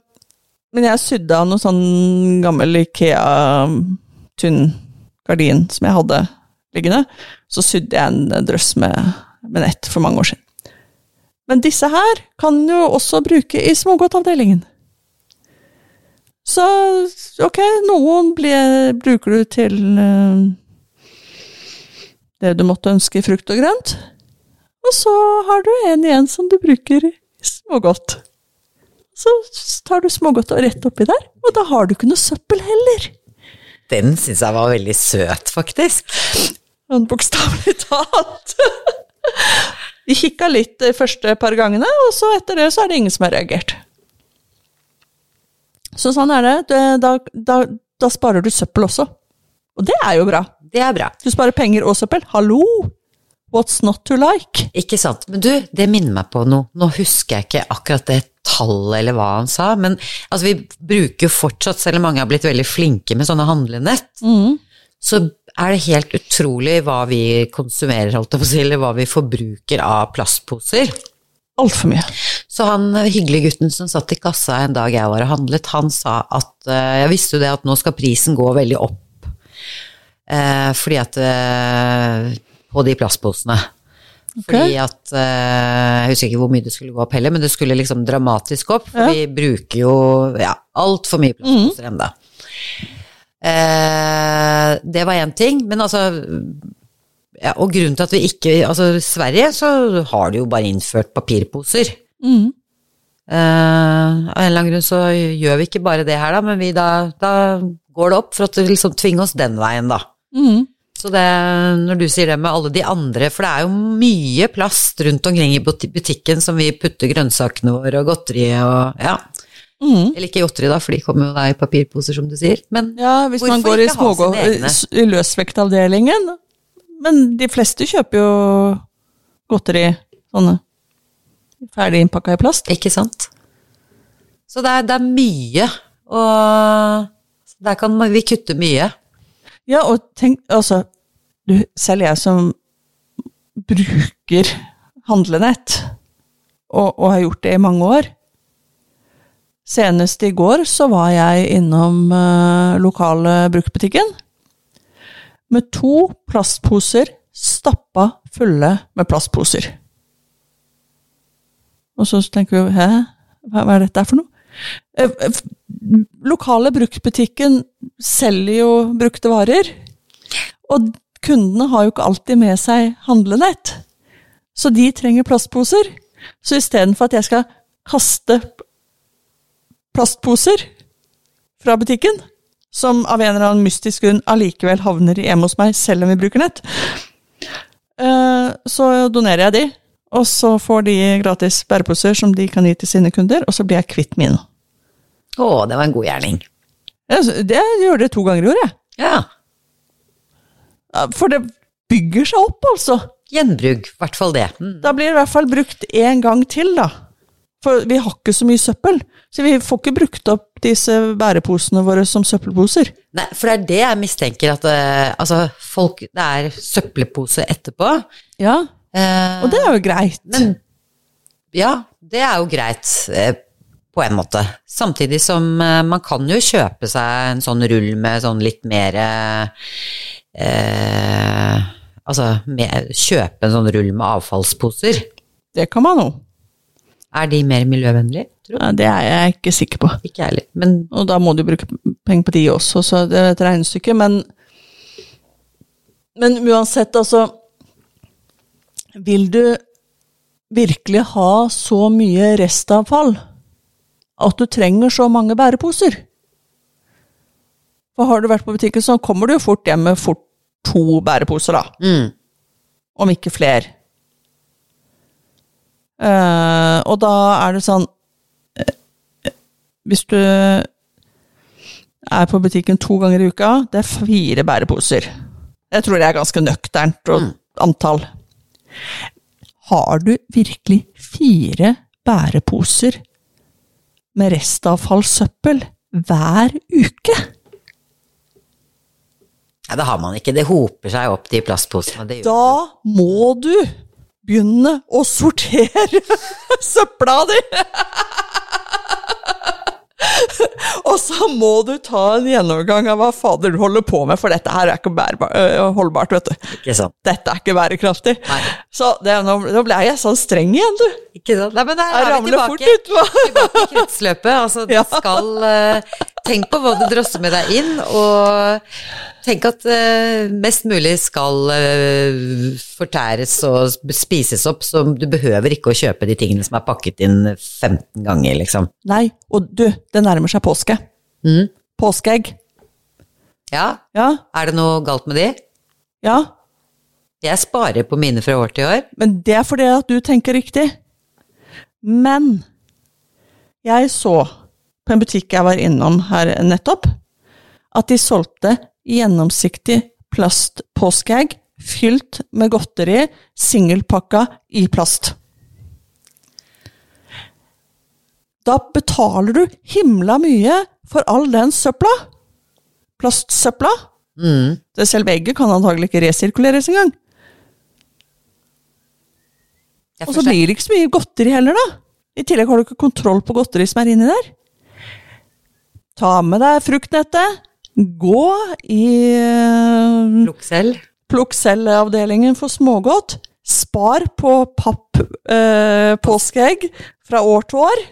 men jeg sydde av noe sånn gammel Ikea-tynn gardin som jeg hadde liggende. Så sydde jeg en drøss med, med nett for mange år siden. Men disse her kan du også bruke i smågodtavdelingen. Så ok, noen ble, bruker du til uh, det du måtte ønske i frukt og grønt. Og så har du en igjen som du bruker i smågodt. Så tar du smågodta rett oppi der, og da har du ikke noe søppel heller. Den syns jeg var veldig søt, faktisk. Sånn bokstavelig talt. De kikka litt de første par gangene, og så etter det så er det ingen som har reagert. Så sånn er det. Da, da, da sparer du søppel også. Og det er jo bra. Det er bra. Du sparer penger og søppel. Hallo! What's not to like? Ikke sant. Men du, det minner meg på noe. Nå husker jeg ikke akkurat det tallet eller hva han sa, men altså, vi bruker jo fortsatt, selv om mange har blitt veldig flinke med sånne handlenett, mm. så er det helt utrolig hva vi konsumerer, holdt jeg på å si, eller hva vi forbruker av plastposer. Altfor mye. Så han hyggelige gutten som satt i kassa en dag jeg var og handlet, han sa at Jeg visste jo det at nå skal prisen gå veldig opp, eh, fordi at eh, På de plastposene. Fordi at uh, Jeg husker ikke hvor mye det skulle gå opp heller, men det skulle liksom dramatisk opp. For ja. vi bruker jo ja, altfor mye plastposer mm. ennå. Eh, det var én ting, men altså ja, Og grunnen til at vi ikke Altså, i Sverige så har de jo bare innført papirposer. Mm. Eh, av en eller annen grunn så gjør vi ikke bare det her, da, men vi da, da går det opp for det liksom tvinger oss den veien, da. Mm. Så det, når du sier det med alle de andre, for det er jo mye plast rundt omkring i butikken som vi putter grønnsakene våre og godteriet og ja. Mm. Eller ikke godteri da, for de kommer jo da i papirposer som du sier, men Ja, hvis man går i, smågå- i løsvektavdelingen. Men de fleste kjøper jo godteri sånne ferdig innpakka i plast. ikke sant? Så det er, det er mye, og der kan vi kutte mye. Ja, og tenk, altså du, Selv jeg som bruker handlenett, og, og har gjort det i mange år Senest i går så var jeg innom uh, lokale bruktbutikken med to plastposer stappa fulle med plastposer. Og så tenker vi hæ, hva, er dette for noe? Eh, Lokale bruktbutikken selger jo brukte varer, og kundene har jo ikke alltid med seg handlenett. Så de trenger plastposer. Så istedenfor at jeg skal kaste plastposer fra butikken, som av en eller annen mystisk grunn allikevel havner hjemme hos meg, selv om vi bruker nett, eh, så donerer jeg de. Og så får de gratis bæreposer som de kan gi til sine kunder, og så blir jeg kvitt mine. Å, det var en god gjerning. Det jeg gjør det to ganger i året, jeg. Ja. For det bygger seg opp, altså. Gjenbruk, i hvert fall det. Mm. Da blir det i hvert fall brukt én gang til, da. For vi har ikke så mye søppel. Så vi får ikke brukt opp disse bæreposene våre som søppelposer. Nei, for det er det jeg mistenker at uh, altså, folk Det er søppelpose etterpå. Ja, Uh, og det er jo greit. Men ja, det er jo greit Uh, på en måte. Samtidig som man kan jo kjøpe seg en sånn rull med sånn litt mer eh, Altså med, kjøpe en sånn rull med avfallsposer. Det kan man jo. Er de mer miljøvennlige? Tror Ja, det er jeg ikke sikker på. ikke jeg heller. Men Og da må du bruke penger på de også, så det er et regnestykke. Men, men uansett, altså Vil du virkelig ha så mye restavfall at du trenger så mange bæreposer? For har du vært på butikken, så kommer du jo fort hjem med fort to bæreposer, da. mm, Om ikke flere. Uh, og da er det sånn eh, Hvis du er på butikken to ganger i uka, det er fire bæreposer. Jeg tror det er ganske nøkternt og antall. Har du virkelig fire bæreposer med restavfallssøppel hver uke? Ja, det har man ikke. Det hoper seg opp, de plastposene. Da må du begynne å sortere søpla di! Og så må du ta en gjennomgang av hva fader du holder på med, for dette her er ikke holdbart, vet du. Ikke sant. Dette er ikke bærekraftig. Nei. Så det, nå, nå ble jeg sånn streng igjen, du. Ikke sant? Nei, men der Jeg er vi tilbake. tilbake i kretsløpet. Altså, det Ja. skal eh, Tenk på hva du drosser med deg inn, og tenk at uh, mest mulig skal uh, fortæres og spises opp, så du behøver ikke å kjøpe de tingene som er pakket inn 15 ganger, liksom. Nei, og du, det nærmer seg påske. Mm. Påskeegg. Ja, Ja, er det noe galt med de? ja. Jeg sparer på mine fra år til år. Men det er fordi at du tenker riktig. Men jeg så på en butikk jeg var innom her nettopp, at de solgte gjennomsiktig plastpåskeegg fylt med godteri, singelpakka i plast. Da betaler du himla mye for all den søpla. Plastsøpla. Mm. Det selve egget kan antagelig ikke resirkuleres engang. Og så blir det ikke så mye godteri heller, da. I tillegg har du ikke kontroll på godteri som er inni der. Ta med deg fruktnettet. Gå i eh, selv. plukk selv-avdelingen for smågodt. Spar på papp eh, fra år til år.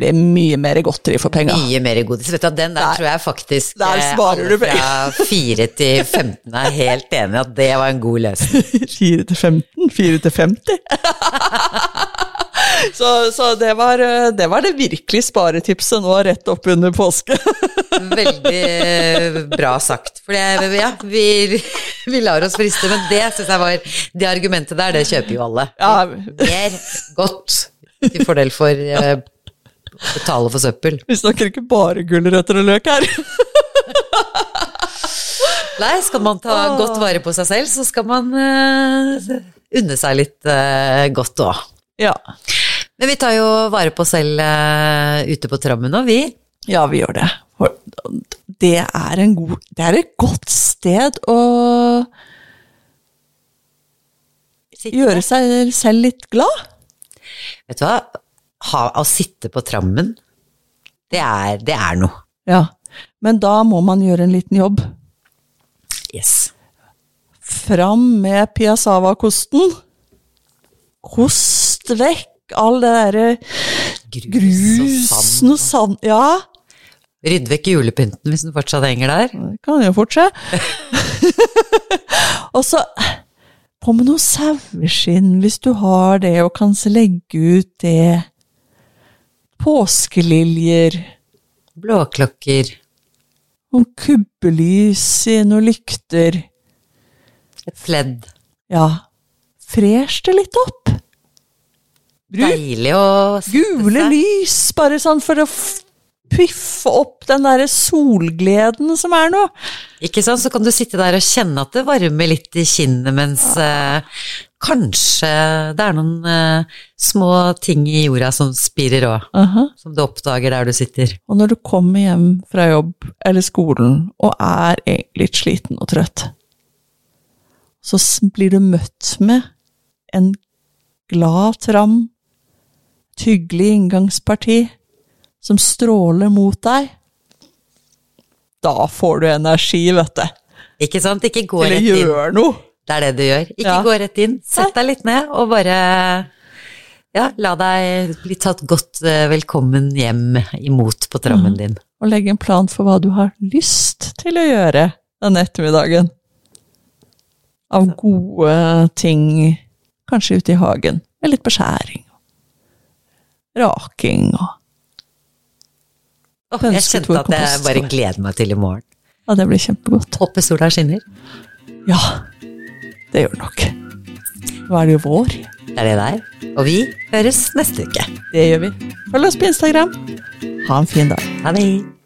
Blir mye mer godteri for penga. Mye mer godis. Vet du, Den der Der- tror jeg faktisk der eh, sparer du penger. fra 4 til 15 er helt enig i at det var en god løsning. 4 til 15? 4 til 50? Så, så det, var, eh, det var det virkelig sparetipset nå rett opp under påske. Veldig eh, bra sagt. For det, ja, vi, vi lar oss friste, men det syns jeg var Det argumentet der, det kjøper jo alle. Ja. Mer godt til fordel for å betale for søppel. Vi snakker ikke bare gulrøtter og løk her. Nei, skal man ta godt vare på seg selv, så skal man uh, unne seg litt uh, godt òg. Ja. Men vi tar jo vare på oss selv uh, ute på trammen nå, vi. ja, vi gjør det. Det er, en god, det er et godt sted å Sitte. gjøre seg selv litt glad. Vet du hva? Ha, å sitte på trammen, det er, det er noe. Ja. Men da må man gjøre en liten jobb. Yes. Fram med piassava-kosten. Kost vekk all det derre grus og sand... Ja, Rydd vekk julepynten hvis den fortsatt henger der. det kan jo fort skje. og så på med noe saueskinn, hvis du har det, og kan legge ut det. Påskeliljer. Blåklokker. Noen kubbelys i noen lykter. Et pledd. Ja, fresh det litt opp. Deilig å gule lys, bare sånn for å piffe opp den derre solgleden som er nå. Ikke sant, så kan du sitte der og kjenne at det varmer litt i kinnet, mens eh, kanskje det er noen eh, små ting i jorda som spirer òg, Aha. som du oppdager der du sitter. Og når du kommer hjem fra jobb eller skolen og er litt sliten og trøtt, så blir du møtt med en glad tram, et hyggelig inngangsparti som stråler mot deg. Da får du energi, vet du. Ikke sant, ikke gå Eller rett inn. gjør noe. Det er det du gjør. Ikke Ja. gå rett inn. Sett deg litt ned og bare ja, la deg bli tatt godt eh, velkommen hjem imot på trammen din. Og legge en plan for hva du har lyst til å gjøre denne ettermiddagen. Av gode ting, kanskje ute i hagen, med litt beskjæring. Raking og oh, jeg kjente at jeg bare gleder meg til i morgen. Ja, det blir kjempegodt. Håper sola skinner. Ja, det gjør det nok. Nå er det jo vår. Det er det der. Og vi høres neste uke. Det gjør vi. Følg oss på Instagram. Ha en fin dag. Ha det.